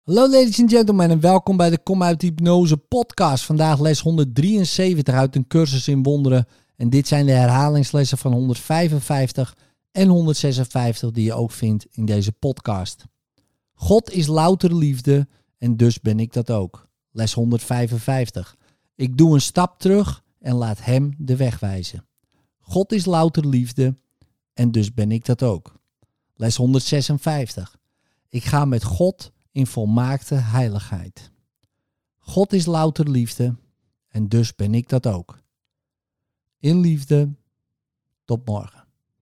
Hallo ladies and gentlemen en welkom bij de Kom uit Hypnose podcast. Vandaag les 173 uit een cursus in wonderen. En dit zijn de herhalingslessen van 155 en 156 die je ook vindt in deze podcast. God is louter liefde en dus ben ik dat ook. Les 155. Ik doe een stap terug en laat hem de weg wijzen. God is louter liefde en dus ben ik dat ook. Les 156. Ik ga met God in volmaakte heiligheid. God is louter liefde en dus ben ik dat ook. In liefde, tot morgen.